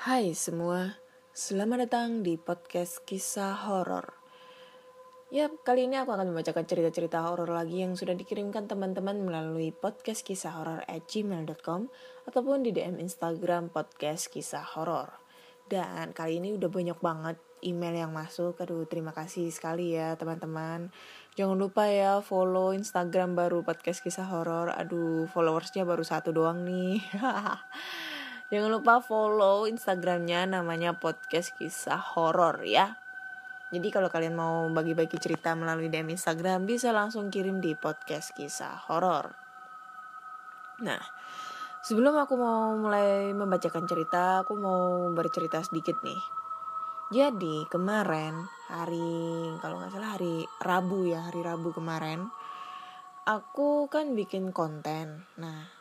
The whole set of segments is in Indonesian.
Hai semua, selamat datang di podcast kisah horor. Ya, kali ini aku akan membacakan cerita-cerita horor lagi yang sudah dikirimkan teman-teman melalui podcast kisah horor at gmail.com ataupun di DM Instagram podcast kisah horor. Dan kali ini udah banyak banget email yang masuk. Aduh, terima kasih sekali ya teman-teman. Jangan lupa ya follow Instagram baru podcast kisah horor. Aduh, followersnya baru satu doang nih. Jangan lupa follow Instagramnya namanya podcast kisah horor ya. Jadi kalau kalian mau bagi-bagi cerita melalui DM Instagram bisa langsung kirim di podcast kisah horor. Nah, sebelum aku mau mulai membacakan cerita, aku mau bercerita sedikit nih. Jadi kemarin hari kalau nggak salah hari Rabu ya hari Rabu kemarin, aku kan bikin konten. Nah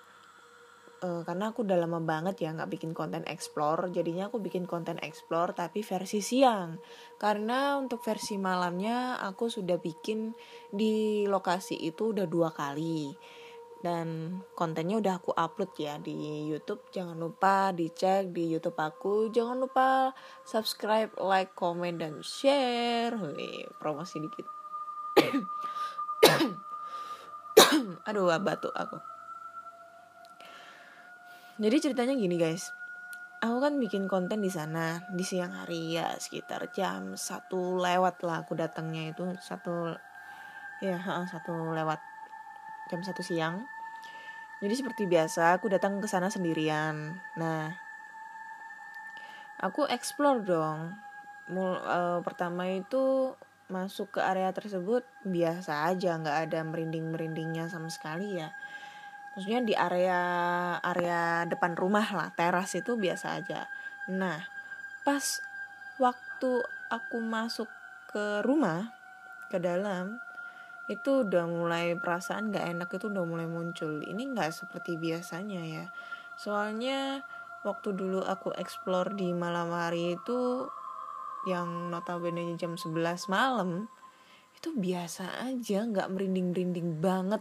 uh, karena aku udah lama banget ya nggak bikin konten explore. Jadinya aku bikin konten explore tapi versi siang. Karena untuk versi malamnya aku sudah bikin di lokasi itu udah dua kali. Dan kontennya udah aku upload ya di YouTube. Jangan lupa dicek di YouTube aku. Jangan lupa subscribe like comment dan share. Wih, promosi dikit. Aduh batuk aku jadi ceritanya gini guys. Aku kan bikin konten di sana di siang hari ya sekitar jam satu lewat lah aku datangnya itu satu ya satu lewat jam satu siang. Jadi seperti biasa aku datang ke sana sendirian. Nah aku explore dong. Mul, uh, pertama itu masuk ke area tersebut biasa aja nggak ada merinding merindingnya sama sekali ya maksudnya di area area depan rumah lah teras itu biasa aja. Nah pas waktu aku masuk ke rumah ke dalam itu udah mulai perasaan gak enak itu udah mulai muncul. Ini nggak seperti biasanya ya. Soalnya waktu dulu aku explore di malam hari itu yang notabene jam 11 malam itu biasa aja nggak merinding merinding banget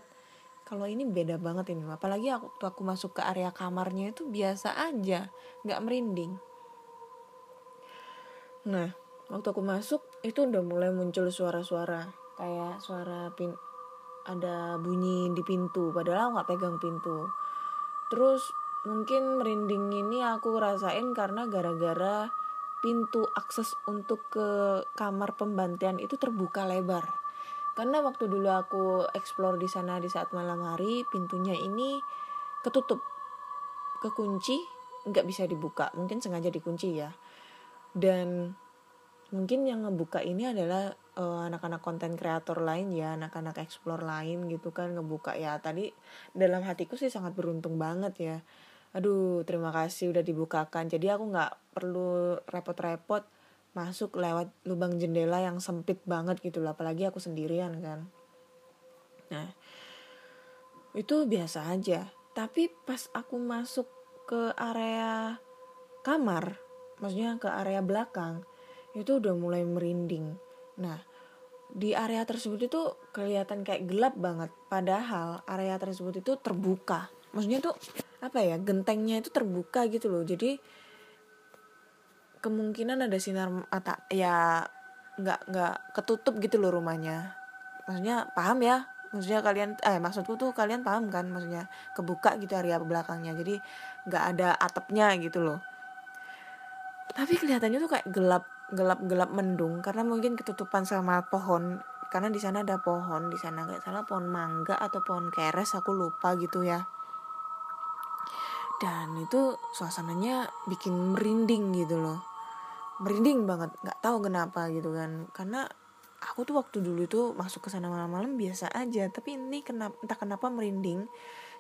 kalau ini beda banget ini apalagi waktu aku masuk ke area kamarnya itu biasa aja nggak merinding. Nah waktu aku masuk itu udah mulai muncul suara-suara kayak suara pin ada bunyi di pintu padahal nggak pegang pintu. Terus mungkin merinding ini aku rasain karena gara-gara pintu akses untuk ke kamar pembantian itu terbuka lebar karena waktu dulu aku explore di sana di saat malam hari pintunya ini ketutup. Kekunci nggak bisa dibuka. Mungkin sengaja dikunci ya. Dan mungkin yang ngebuka ini adalah uh, anak-anak konten kreator lain ya anak-anak explore lain gitu kan ngebuka. Ya tadi dalam hatiku sih sangat beruntung banget ya. Aduh terima kasih udah dibukakan. Jadi aku nggak perlu repot-repot masuk lewat lubang jendela yang sempit banget gitu lah apalagi aku sendirian kan. Nah itu biasa aja. Tapi pas aku masuk ke area kamar maksudnya ke area belakang itu udah mulai merinding. Nah di area tersebut itu kelihatan kayak gelap banget. Padahal area tersebut itu terbuka. Maksudnya tuh apa ya gentengnya itu terbuka gitu loh. Jadi kemungkinan ada sinar mata ya nggak nggak ketutup gitu loh rumahnya. Maksudnya paham ya? Maksudnya kalian eh maksudku tuh kalian paham kan? Maksudnya kebuka gitu area belakangnya. Jadi nggak ada atapnya gitu loh. Tapi kelihatannya tuh kayak gelap gelap gelap mendung. Karena mungkin ketutupan sama pohon. Karena di sana ada pohon di sana nggak salah pohon mangga atau pohon keres aku lupa gitu ya dan itu suasananya bikin merinding gitu loh. Merinding banget nggak tahu kenapa gitu kan. Karena aku tuh waktu dulu tuh masuk ke sana malam-malam biasa aja. Tapi ini kenapa entah kenapa merinding.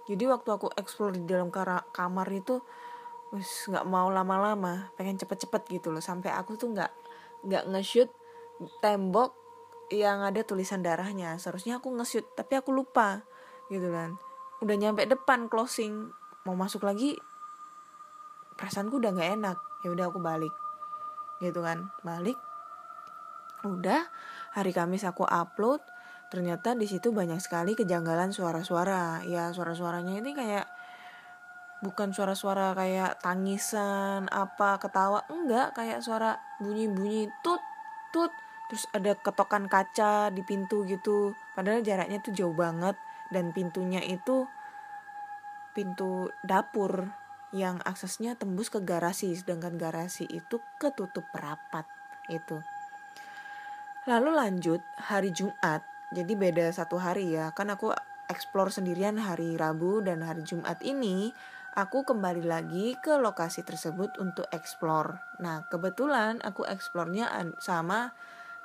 Jadi waktu aku explore di dalam kamar itu wis nggak mau lama-lama. Pengen cepet-cepet gitu loh. Sampai aku tuh nggak nggak nge-shoot tembok yang ada tulisan darahnya. Seharusnya aku nge-shoot tapi aku lupa gitu kan. Udah nyampe depan closing mau masuk lagi perasaanku udah nggak enak. Ya udah aku balik. Gitu kan. Balik udah hari Kamis aku upload ternyata di situ banyak sekali kejanggalan suara-suara. Ya suara-suaranya ini kayak bukan suara-suara kayak tangisan apa ketawa. Enggak kayak suara bunyi-bunyi tut tut. Terus ada ketokan kaca di pintu gitu. Padahal jaraknya tuh jauh banget. Dan pintunya itu pintu dapur yang aksesnya tembus ke garasi sedangkan garasi itu ketutup rapat itu lalu lanjut hari Jumat jadi beda satu hari ya kan aku explore sendirian hari Rabu dan hari Jumat ini aku kembali lagi ke lokasi tersebut untuk explore. Nah, kebetulan aku explore-nya sama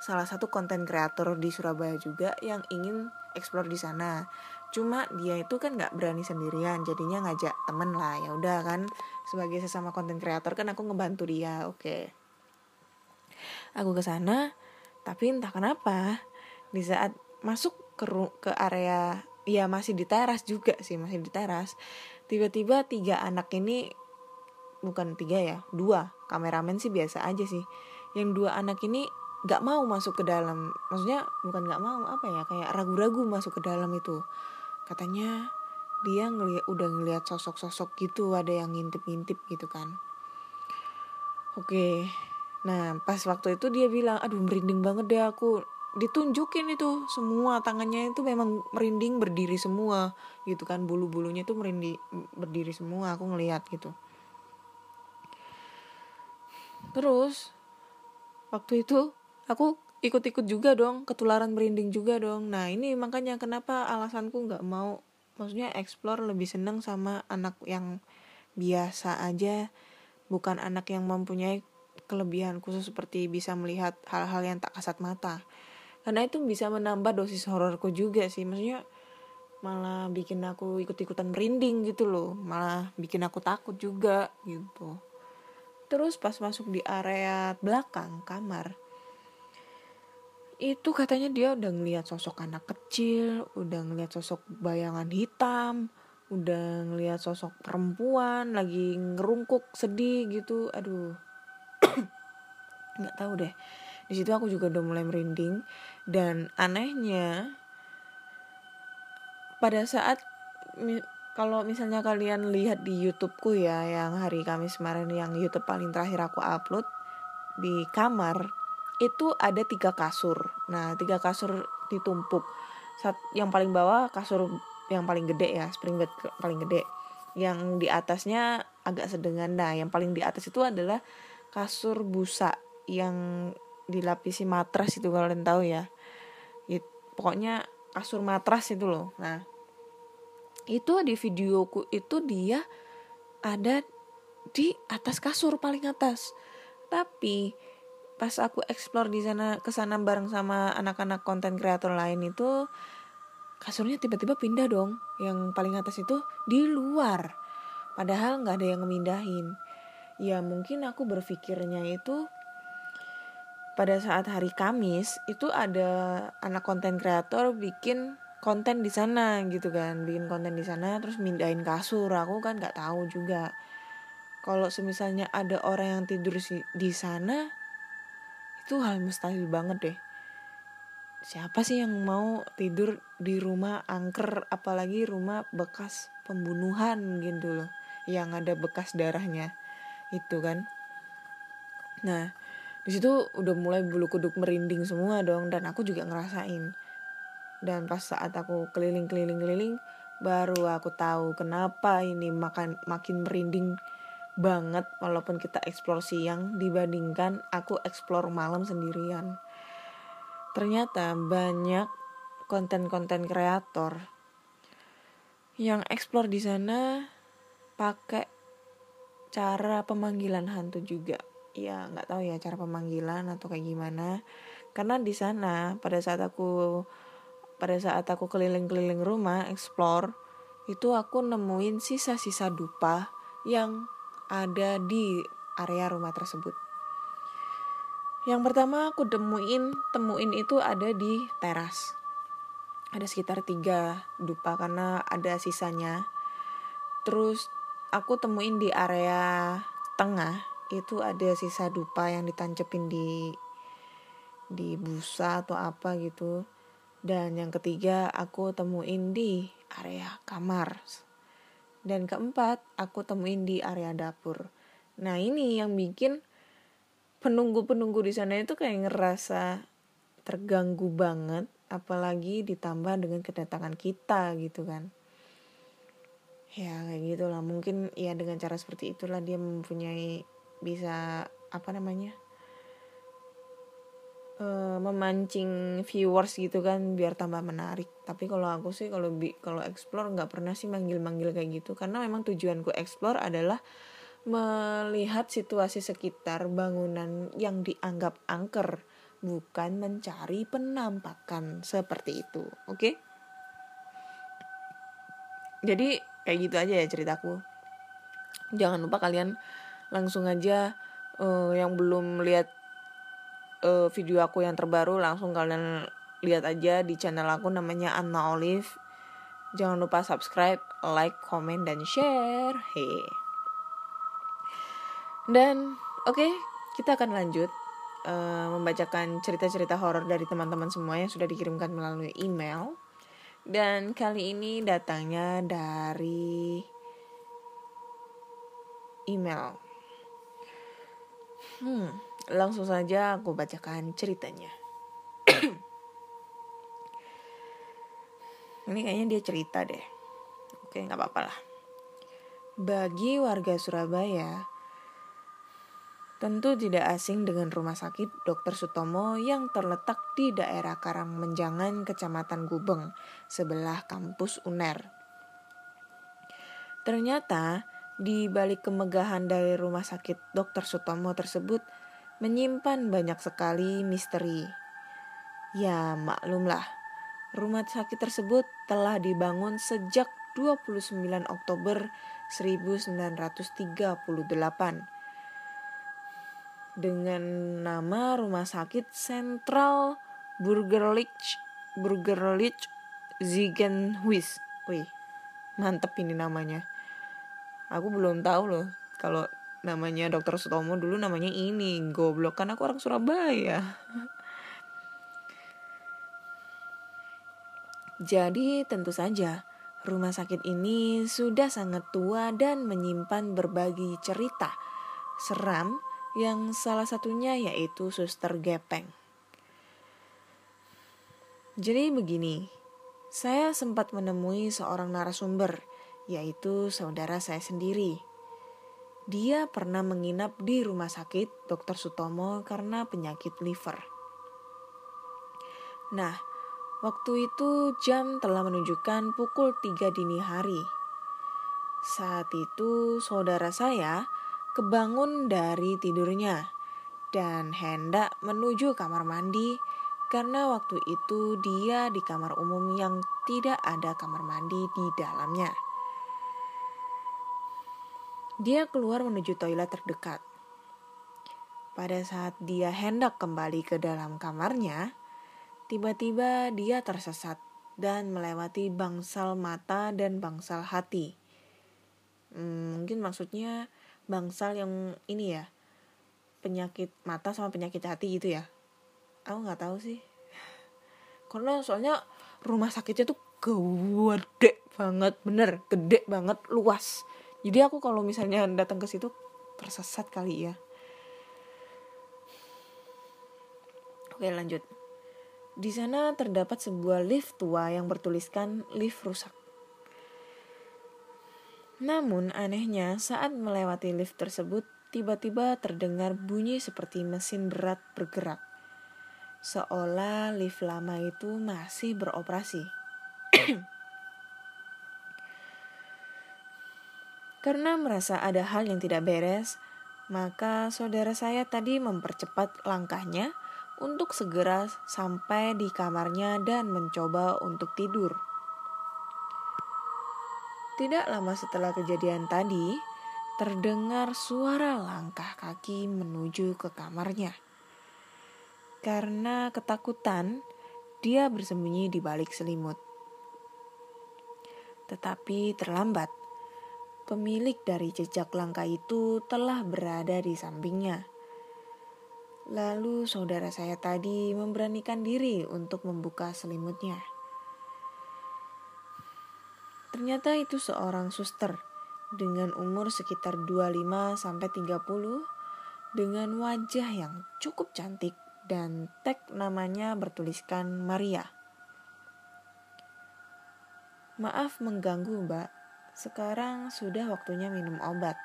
salah satu konten kreator di Surabaya juga yang ingin explore di sana. Cuma dia itu kan nggak berani sendirian, jadinya ngajak temen lah. Ya udah kan, sebagai sesama konten kreator kan aku ngebantu dia. Oke. Okay. Aku ke sana, tapi entah kenapa di saat masuk ke ke area ya masih di teras juga sih masih di teras tiba-tiba tiga anak ini bukan tiga ya dua kameramen sih biasa aja sih yang dua anak ini nggak mau masuk ke dalam maksudnya bukan nggak mau apa ya kayak ragu-ragu masuk ke dalam itu katanya dia ngeliat udah ngeliat sosok-sosok gitu ada yang ngintip-ngintip gitu kan. Oke nah pas waktu itu dia bilang aduh merinding banget deh aku. Ditunjukin itu semua tangannya itu memang merinding berdiri semua gitu kan. Bulu-bulunya itu merinding berdiri semua aku ngelihat gitu. Terus waktu itu aku ikut-ikut juga dong ketularan merinding juga dong. Nah ini makanya kenapa alasanku nggak mau maksudnya explore lebih seneng sama anak yang biasa aja bukan anak yang mempunyai kelebihan khusus seperti bisa melihat hal-hal yang tak kasat mata. Karena itu bisa menambah dosis hororku juga sih maksudnya malah bikin aku ikut-ikutan merinding gitu loh. Malah bikin aku takut juga gitu. Terus pas masuk di area belakang kamar itu katanya dia udah ngeliat sosok anak kecil udah ngeliat sosok bayangan hitam udah ngeliat sosok perempuan lagi ngerungkuk sedih gitu. Aduh. Nggak tahu deh. Di situ aku juga udah mulai merinding. Dan anehnya pada saat kalau misalnya kalian lihat di YouTubeku ya yang hari Kamis kemarin yang YouTube paling terakhir aku upload di kamar itu ada tiga kasur. Nah tiga kasur ditumpuk. Saat yang paling bawah kasur yang paling gede ya spring bed paling gede. Yang di atasnya agak sedengan. Nah yang paling di atas itu adalah kasur busa yang dilapisi matras itu kalian tahu ya. It, pokoknya kasur matras itu loh. Nah itu di videoku itu dia ada di atas kasur paling atas. Tapi pas aku explore di sana ke sana bareng sama anak-anak konten kreator lain itu kasurnya tiba-tiba pindah dong. Yang paling atas itu di luar. Padahal nggak ada yang ngemindahin. Ya mungkin aku berpikirnya itu pada saat hari Kamis itu ada anak konten kreator bikin konten di sana gitu kan. Bikin konten di sana terus mindahin kasur. Aku kan nggak tahu juga. Kalau semisalnya ada orang yang tidur di sana itu hal mustahil banget deh. Siapa sih yang mau tidur di rumah angker apalagi rumah bekas pembunuhan gitu loh yang ada bekas darahnya itu kan? Nah di situ udah mulai bulu kuduk merinding semua dong dan aku juga ngerasain. Dan pas saat aku keliling-keliling-keliling baru aku tahu kenapa ini makan makin merinding banget walaupun kita eksplor siang dibandingkan aku eksplor malam sendirian. Ternyata banyak konten-konten kreator yang eksplor di sana pakai cara pemanggilan hantu juga. Ya nggak tahu ya cara pemanggilan atau kayak gimana. Karena di sana pada saat aku pada saat aku keliling-keliling rumah explore itu aku nemuin sisa-sisa dupa yang ada di area rumah tersebut yang pertama aku temuin temuin itu ada di teras ada sekitar tiga dupa karena ada sisanya terus aku temuin di area tengah itu ada sisa dupa yang ditancepin di di busa atau apa gitu. Dan yang ketiga aku temuin di area kamar. Dan keempat, aku temuin di area dapur. Nah ini yang bikin penunggu-penunggu di sana itu kayak ngerasa terganggu banget, apalagi ditambah dengan kedatangan kita gitu kan. Ya kayak gitulah, mungkin ya dengan cara seperti itulah dia mempunyai bisa apa namanya uh, memancing viewers gitu kan biar tambah menarik. Tapi kalau aku sih kalau bi kalau explore nggak pernah sih manggil manggil kayak gitu. Karena memang tujuanku explore adalah melihat situasi sekitar bangunan yang dianggap angker bukan mencari penampakan. Seperti itu oke? Okay? jadi kayak gitu aja ya ceritaku. Jangan lupa kalian langsung aja uh, yang belum lihat uh, video aku yang terbaru langsung kalian lihat aja di channel aku namanya Anna Olive. Jangan lupa subscribe, like, comment, dan share. Hey. Dan oke, okay, kita akan lanjut uh, membacakan cerita-cerita horor dari teman-teman semua yang sudah dikirimkan melalui email. Dan kali ini datangnya dari email. Hmm, Langsung saja aku bacakan ceritanya. Ini kayaknya dia cerita deh. Oke, nggak apa-apa lah. Bagi warga Surabaya, tentu tidak asing dengan rumah sakit Dr. Sutomo yang terletak di daerah Karangmenjangan, Kecamatan Gubeng, sebelah kampus UNER. Ternyata, di balik kemegahan dari rumah sakit Dr. Sutomo tersebut menyimpan banyak sekali misteri. Ya, maklumlah, rumah sakit tersebut telah dibangun sejak 29 Oktober 1938 dengan nama Rumah Sakit Sentral Burgerlich Burgerlich Ziegenhuis. Wih, mantep ini namanya. Aku belum tahu loh kalau namanya dokter Sutomo dulu namanya ini goblok kan aku orang Surabaya. Jadi tentu saja rumah sakit ini sudah sangat tua dan menyimpan berbagai cerita seram yang salah satunya yaitu suster gepeng. Jadi begini saya sempat menemui seorang narasumber yaitu saudara saya sendiri dia pernah menginap di rumah sakit Dr. Sutomo karena penyakit liver. Nah, waktu itu jam telah menunjukkan pukul 3 dini hari. Saat itu saudara saya kebangun dari tidurnya dan hendak menuju kamar mandi karena waktu itu dia di kamar umum yang tidak ada kamar mandi di dalamnya. Dia keluar menuju toilet terdekat. Pada saat dia hendak kembali ke dalam kamarnya, tiba-tiba dia tersesat dan melewati bangsal mata dan bangsal hati. Hmm, mungkin maksudnya bangsal yang ini ya, penyakit mata sama penyakit hati gitu ya. Aku nggak tahu sih. Karena soalnya rumah sakitnya tuh gede banget, bener, gede banget, luas jadi aku kalau misalnya datang ke situ tersesat kali ya. Oke lanjut. Di sana terdapat sebuah lift tua yang bertuliskan lift rusak. Namun anehnya saat melewati lift tersebut tiba-tiba terdengar bunyi seperti mesin berat bergerak. Seolah lift lama itu masih beroperasi Karena merasa ada hal yang tidak beres, maka saudara saya tadi mempercepat langkahnya untuk segera sampai di kamarnya dan mencoba untuk tidur. Tidak lama setelah kejadian tadi, terdengar suara langkah kaki menuju ke kamarnya. Karena ketakutan, dia bersembunyi di balik selimut. Tetapi terlambat pemilik dari jejak langkah itu telah berada di sampingnya. Lalu saudara saya tadi memberanikan diri untuk membuka selimutnya. Ternyata itu seorang suster dengan umur sekitar 25 sampai 30 dengan wajah yang cukup cantik dan tag namanya bertuliskan Maria. Maaf mengganggu, Mbak. Sekarang sudah waktunya minum obat.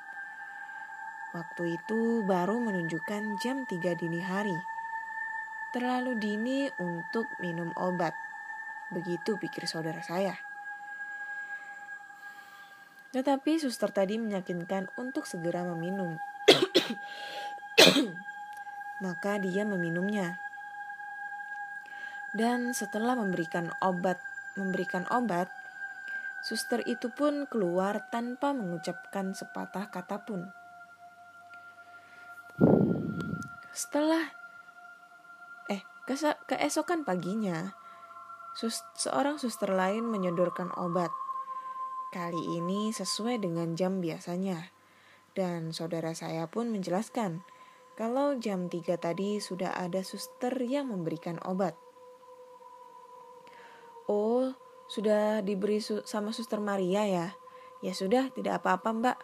Waktu itu baru menunjukkan jam 3 dini hari. Terlalu dini untuk minum obat. Begitu pikir saudara saya. Tetapi suster tadi meyakinkan untuk segera meminum. Maka dia meminumnya. Dan setelah memberikan obat, memberikan obat, suster itu pun keluar tanpa mengucapkan sepatah kata pun. Setelah eh keesokan paginya, sus, seorang suster lain menyodorkan obat. Kali ini sesuai dengan jam biasanya. Dan saudara saya pun menjelaskan kalau jam 3 tadi sudah ada suster yang memberikan obat. Oh, sudah diberi su sama suster Maria ya? Ya sudah, tidak apa-apa mbak.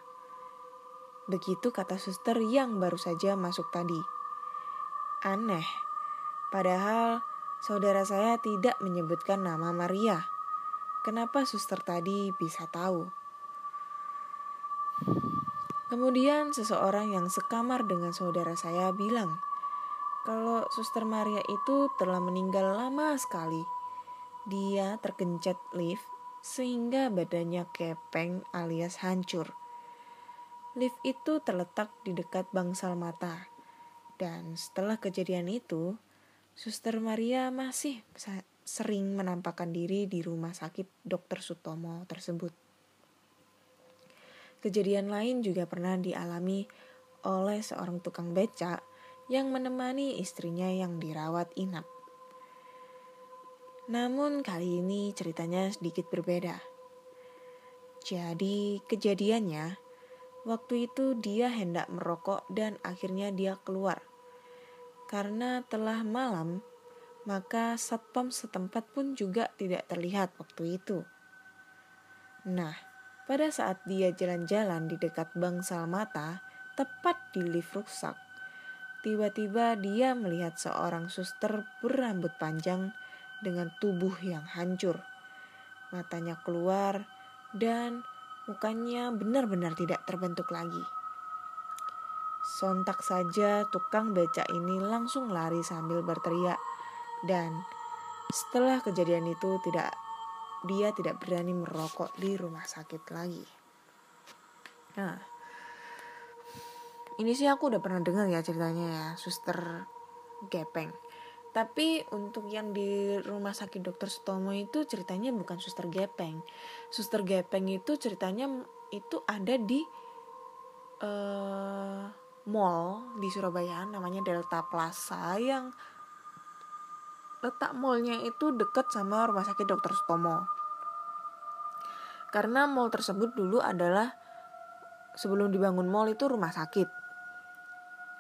Begitu kata suster yang baru saja masuk tadi. Aneh, padahal saudara saya tidak menyebutkan nama Maria. Kenapa suster tadi bisa tahu? Kemudian seseorang yang sekamar dengan saudara saya bilang, kalau Suster Maria itu telah meninggal lama sekali. Dia tergencet lift sehingga badannya kepeng alias hancur. Lift itu terletak di dekat bangsal mata. Dan setelah kejadian itu, Suster Maria masih sering menampakkan diri di rumah sakit Dr. Sutomo tersebut. Kejadian lain juga pernah dialami oleh seorang tukang beca yang menemani istrinya yang dirawat inap. Namun kali ini ceritanya sedikit berbeda. Jadi kejadiannya, waktu itu dia hendak merokok dan akhirnya dia keluar. Karena telah malam, maka satpam setempat pun juga tidak terlihat waktu itu. Nah, pada saat dia jalan-jalan di dekat bangsal mata, tepat di lift rusak, tiba-tiba dia melihat seorang suster berambut panjang dengan tubuh yang hancur. Matanya keluar dan mukanya benar-benar tidak terbentuk lagi. Sontak saja tukang beca ini langsung lari sambil berteriak dan setelah kejadian itu tidak dia tidak berani merokok di rumah sakit lagi. Nah, ini sih aku udah pernah dengar ya ceritanya ya, suster gepeng. Tapi untuk yang di rumah sakit dokter Sutomo itu ceritanya bukan suster gepeng. Suster gepeng itu ceritanya itu ada di uh, mall di Surabaya namanya Delta Plaza yang letak mallnya itu deket sama rumah sakit dokter Sutomo karena mall tersebut dulu adalah sebelum dibangun mall itu rumah sakit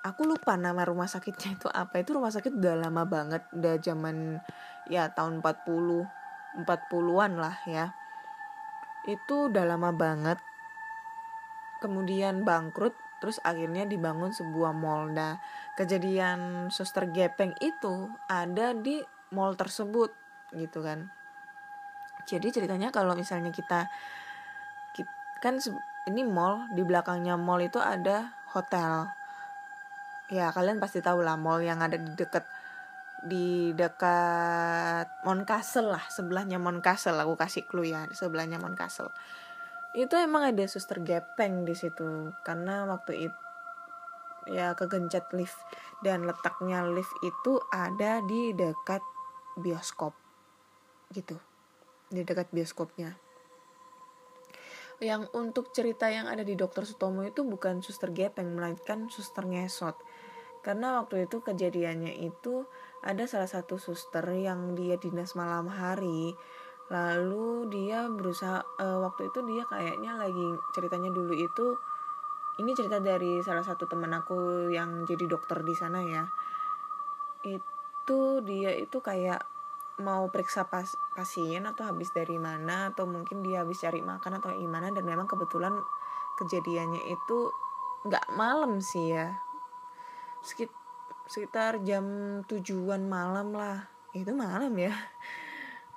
aku lupa nama rumah sakitnya itu apa. Itu rumah sakit udah lama banget udah zaman ya tahun 40 40-an lah ya. Itu udah lama banget. Kemudian bangkrut terus akhirnya dibangun sebuah mall. Nah kejadian suster gepeng itu ada di mall tersebut gitu kan. Jadi ceritanya kalau misalnya kita, kan ini mall di belakangnya mall itu ada hotel ya kalian pasti tahu lah mall yang ada di dekat di dekat Mount Castle lah sebelahnya Mount Castle aku kasih clue ya sebelahnya Mount Castle itu emang ada suster gepeng di situ karena waktu itu ya kegencet lift dan letaknya lift itu ada di dekat bioskop gitu di dekat bioskopnya. Yang untuk cerita yang ada di Dokter Sutomo itu bukan suster gepeng, melainkan suster ngesot. Karena waktu itu kejadiannya itu ada salah satu suster yang dia dinas malam hari, lalu dia berusaha uh, waktu itu dia kayaknya lagi ceritanya dulu itu ini cerita dari salah satu teman aku yang jadi dokter di sana ya. Itu dia itu kayak mau periksa pas pasien atau habis dari mana atau mungkin dia habis cari makan atau gimana. Dan memang kebetulan kejadiannya itu nggak malam sih ya sekitar jam tujuan malam lah. Itu malam ya.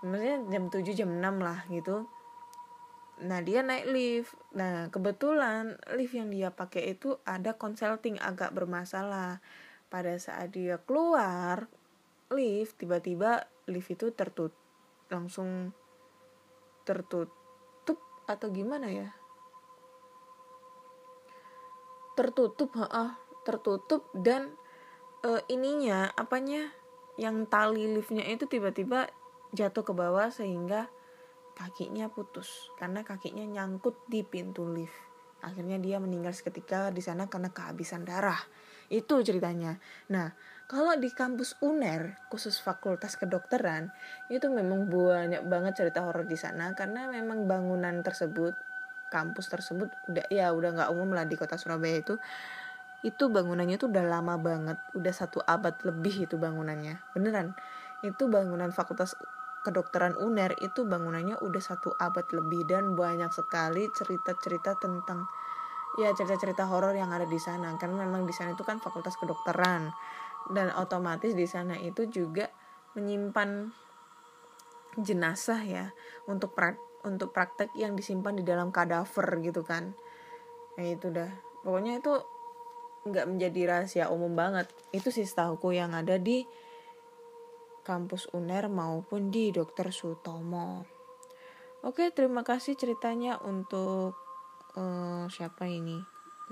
Maksudnya jam 7 jam 6 lah gitu. Nah dia naik lift. Nah kebetulan lift yang dia pakai itu ada consulting agak bermasalah. Pada saat dia keluar lift tiba-tiba lift itu tertutup langsung tertutup atau gimana ya? Tertutup ha tertutup dan uh, ininya apanya yang tali liftnya itu tiba-tiba jatuh ke bawah sehingga kakinya putus. Karena kakinya nyangkut di pintu lift. Akhirnya dia meninggal seketika di sana karena kehabisan darah. Itu ceritanya. Nah kalau di kampus UNER khusus fakultas kedokteran itu memang banyak banget cerita horor di sana. Karena memang bangunan tersebut kampus tersebut udah ya udah nggak umum lah di kota Surabaya itu itu bangunannya tuh udah lama banget. Udah satu abad lebih itu bangunannya. Beneran. Itu bangunan fakultas kedokteran UNER itu bangunannya udah satu abad lebih. Dan banyak sekali cerita-cerita tentang ya cerita-cerita horor yang ada di sana. Karena memang di sana itu kan fakultas kedokteran. Dan otomatis di sana itu juga menyimpan jenazah ya untuk untuk praktek yang disimpan di dalam kadaver gitu kan. Ya itu dah. Pokoknya itu nggak menjadi rahasia umum banget. Itu sih setahuku yang ada di kampus UNER maupun di Dr. Sutomo. Oke terima kasih ceritanya untuk uh, siapa ini?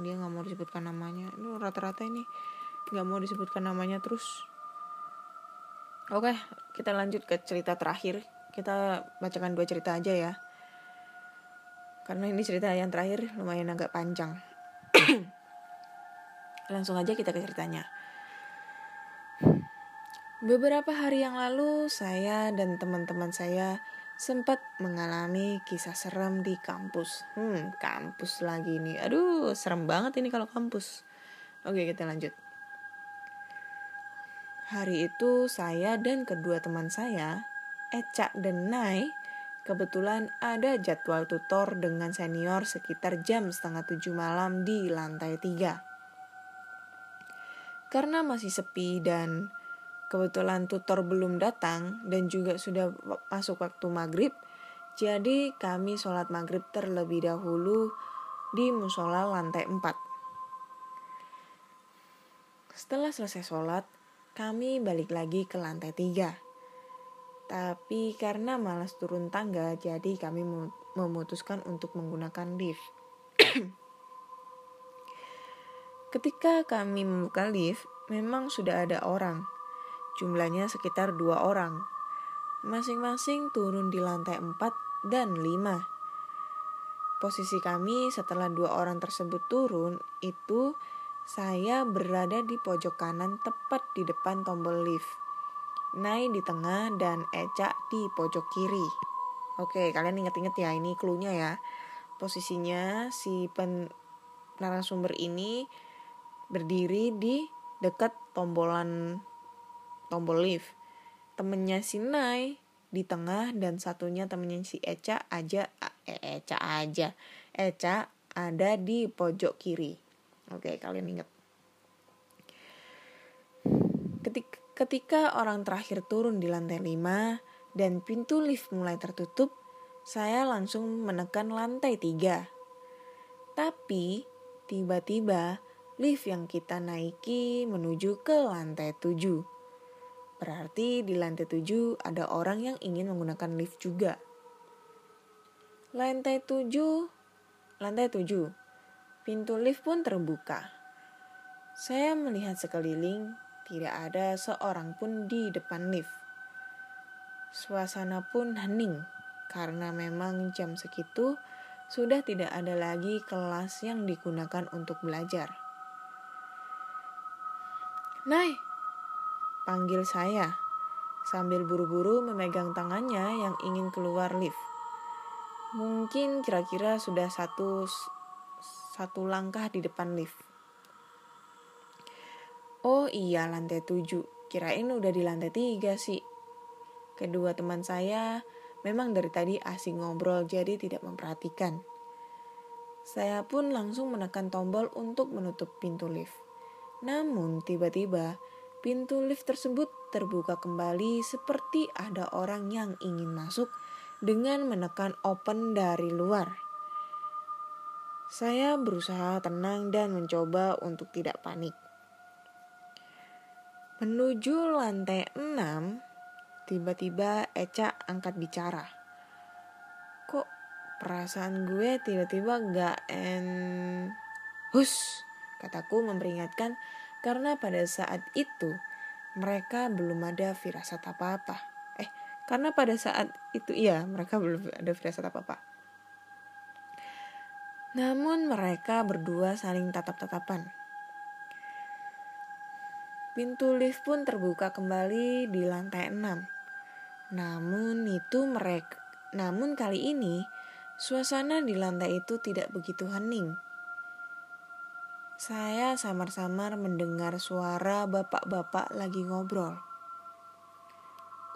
Dia nggak mau disebutkan namanya. Ini rata-rata ini nggak mau disebutkan namanya terus. Oke kita lanjut ke cerita terakhir. Kita bacakan dua cerita aja ya. Karena ini cerita yang terakhir lumayan agak panjang langsung aja kita ke ceritanya beberapa hari yang lalu saya dan teman-teman saya sempat mengalami kisah serem di kampus. Hmm, kampus lagi nih. Aduh, serem banget ini kalau kampus. Oke, kita lanjut. Hari itu saya dan kedua teman saya, Eca dan Nai, kebetulan ada jadwal tutor dengan senior sekitar jam setengah tujuh malam di lantai tiga. Karena masih sepi dan kebetulan tutor belum datang dan juga sudah masuk waktu maghrib, jadi kami sholat maghrib terlebih dahulu di musola lantai empat. Setelah selesai sholat, kami balik lagi ke lantai tiga. Tapi karena malas turun tangga, jadi kami memutuskan untuk menggunakan lift. Ketika kami membuka lift, memang sudah ada orang. Jumlahnya sekitar dua orang. Masing-masing turun di lantai empat dan lima. Posisi kami setelah dua orang tersebut turun itu saya berada di pojok kanan tepat di depan tombol lift. Nai di tengah dan Eca di pojok kiri. Oke, kalian inget-inget ya ini clue-nya ya. Posisinya si pen narasumber ini berdiri di dekat tombolan tombol lift. Temennya si Nai di tengah dan satunya temennya si Eca aja eh, Eca aja. Eca ada di pojok kiri. Oke, kalian ingat. Ketika, ketika orang terakhir turun di lantai 5 dan pintu lift mulai tertutup, saya langsung menekan lantai 3. Tapi, tiba-tiba lift yang kita naiki menuju ke lantai 7. Berarti di lantai 7 ada orang yang ingin menggunakan lift juga. Lantai 7, lantai 7 Pintu lift pun terbuka. Saya melihat sekeliling, tidak ada seorang pun di depan lift. Suasana pun hening, karena memang jam segitu sudah tidak ada lagi kelas yang digunakan untuk belajar. Nai, panggil saya sambil buru-buru memegang tangannya yang ingin keluar lift. Mungkin kira-kira sudah satu satu langkah di depan lift. Oh iya lantai tujuh, kirain udah di lantai tiga sih. Kedua teman saya memang dari tadi asing ngobrol jadi tidak memperhatikan. Saya pun langsung menekan tombol untuk menutup pintu lift. Namun tiba-tiba pintu lift tersebut terbuka kembali seperti ada orang yang ingin masuk dengan menekan open dari luar. Saya berusaha tenang dan mencoba untuk tidak panik. Menuju lantai 6, tiba-tiba Eca angkat bicara. Kok perasaan gue tiba-tiba gak en... Hus, kataku memperingatkan karena pada saat itu mereka belum ada firasat apa-apa. Eh, karena pada saat itu iya mereka belum ada firasat apa-apa. Namun mereka berdua saling tatap-tatapan. Pintu lift pun terbuka kembali di lantai 6. Namun itu mereka namun kali ini suasana di lantai itu tidak begitu hening. Saya samar-samar mendengar suara bapak-bapak lagi ngobrol.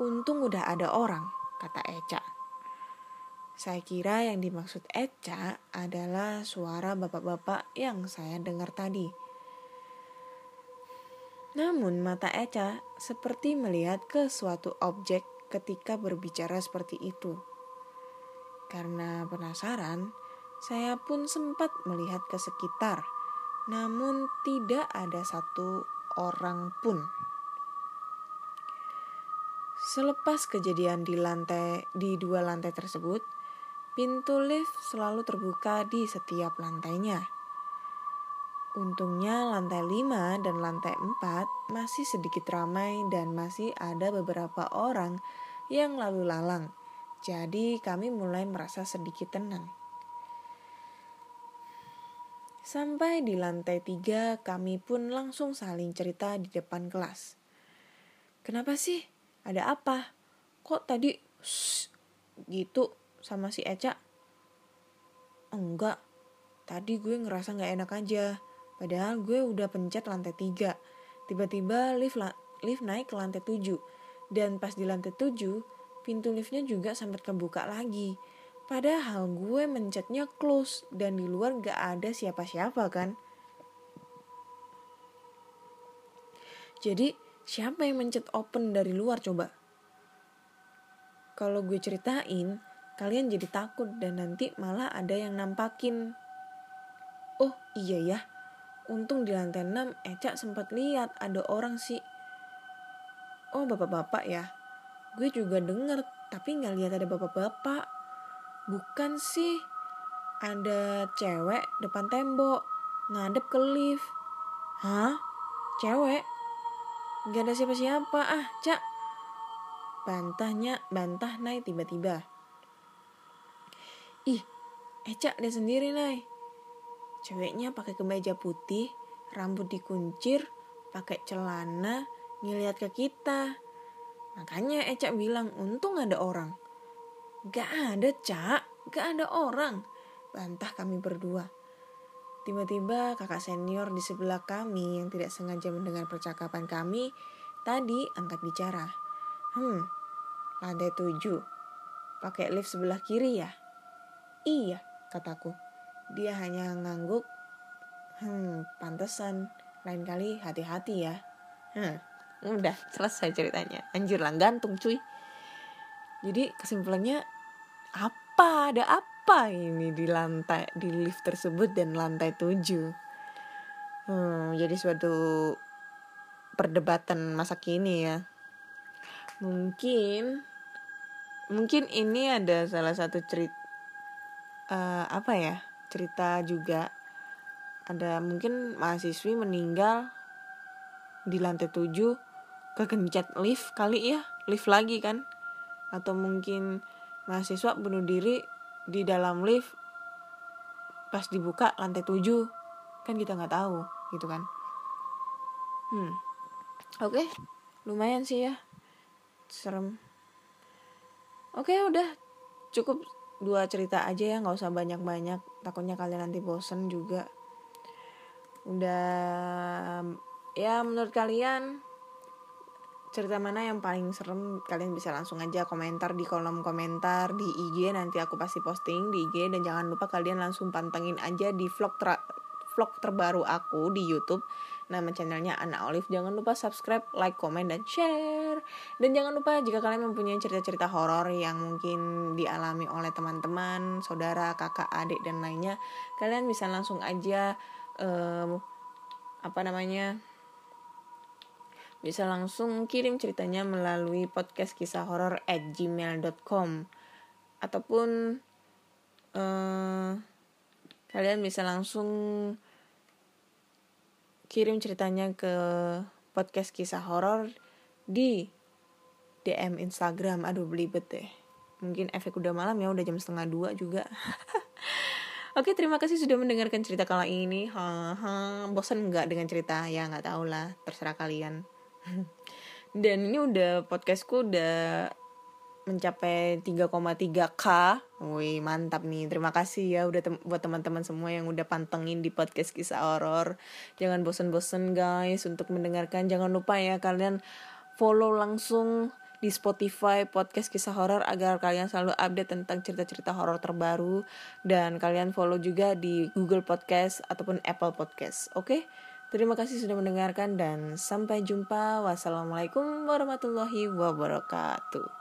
Untung udah ada orang, kata Eca. Saya kira yang dimaksud Eca adalah suara bapak-bapak yang saya dengar tadi. Namun mata Eca seperti melihat ke suatu objek ketika berbicara seperti itu. Karena penasaran, saya pun sempat melihat ke sekitar, namun tidak ada satu orang pun. Selepas kejadian di lantai di dua lantai tersebut, pintu lift selalu terbuka di setiap lantainya. Untungnya lantai 5 dan lantai 4 masih sedikit ramai dan masih ada beberapa orang yang lalu lalang. Jadi kami mulai merasa sedikit tenang. Sampai di lantai 3 kami pun langsung saling cerita di depan kelas. Kenapa sih? Ada apa? Kok tadi shh, gitu sama si Eca? Enggak, tadi gue ngerasa gak enak aja Padahal gue udah pencet lantai 3. Tiba-tiba lift, lift naik ke lantai 7. Dan pas di lantai 7, pintu liftnya juga sempat kebuka lagi. Padahal gue mencetnya close dan di luar gak ada siapa-siapa kan. Jadi siapa yang mencet open dari luar coba? Kalau gue ceritain, kalian jadi takut dan nanti malah ada yang nampakin. Oh iya ya, Untung di lantai 6 Eca sempat lihat ada orang sih. Oh bapak-bapak ya. Gue juga denger tapi nggak lihat ada bapak-bapak. Bukan sih. Ada cewek depan tembok ngadep ke lift. Hah? Cewek? Gak ada siapa-siapa ah, Cak. Bantahnya, bantah naik tiba-tiba. Ih, Eca dia sendiri naik. Ceweknya pakai kemeja putih, rambut dikuncir, pakai celana, ngeliat ke kita. Makanya Eca bilang, untung ada orang. Gak ada, Cak. Gak ada orang. Bantah kami berdua. Tiba-tiba kakak senior di sebelah kami yang tidak sengaja mendengar percakapan kami tadi angkat bicara. Hmm, lantai tujuh. Pakai lift sebelah kiri ya? Iya, kataku. Dia hanya ngangguk. Hmm, pantesan. Lain kali hati-hati ya. Hmm, udah selesai ceritanya. Anjir lah, gantung cuy. Jadi kesimpulannya apa? Ada apa ini di lantai di lift tersebut dan lantai tujuh? Hmm, jadi suatu perdebatan masa kini ya. Mungkin mungkin ini ada salah satu cerita uh, apa ya? cerita juga ada mungkin mahasiswi meninggal di lantai 7 kegencet lift kali ya lift lagi kan atau mungkin mahasiswa bunuh diri di dalam lift pas dibuka lantai 7 kan kita nggak tahu gitu kan? Hmm. Oke okay. lumayan sih ya. Serem. Oke okay, udah. Cukup dua cerita aja ya nggak usah banyak-banyak. Takutnya kalian nanti bosen juga. Udah ya menurut kalian cerita mana yang paling serem kalian bisa langsung aja komentar di kolom komentar di IG nanti aku pasti posting di IG dan jangan lupa kalian langsung pantengin aja di vlog ter vlog terbaru aku di YouTube. Nama channelnya Ana Olive. Jangan lupa subscribe like comment dan share. Dan jangan lupa jika kalian mempunyai cerita-cerita horor yang mungkin dialami oleh teman-teman saudara kakak adik dan lainnya kalian bisa langsung aja um, apa namanya bisa langsung kirim ceritanya melalui podcast kisah horor at gmail.com ataupun uh, kalian bisa langsung kirim ceritanya ke podcast kisah horor di DM Instagram aduh belibet deh mungkin efek udah malam ya udah jam setengah dua juga Oke, terima kasih sudah mendengarkan cerita kala ini. Haha, bosan nggak dengan cerita? Ya nggak tahu lah, terserah kalian. Dan ini udah podcastku udah mencapai 3,3k. Wih, mantap nih. Terima kasih ya udah tem buat teman-teman semua yang udah pantengin di podcast kisah horor. Jangan bosen-bosen guys untuk mendengarkan. Jangan lupa ya kalian follow langsung di Spotify podcast kisah horor agar kalian selalu update tentang cerita-cerita horor terbaru dan kalian follow juga di Google Podcast ataupun Apple Podcast. Oke? Okay? Terima kasih sudah mendengarkan dan sampai jumpa. Wassalamualaikum warahmatullahi wabarakatuh.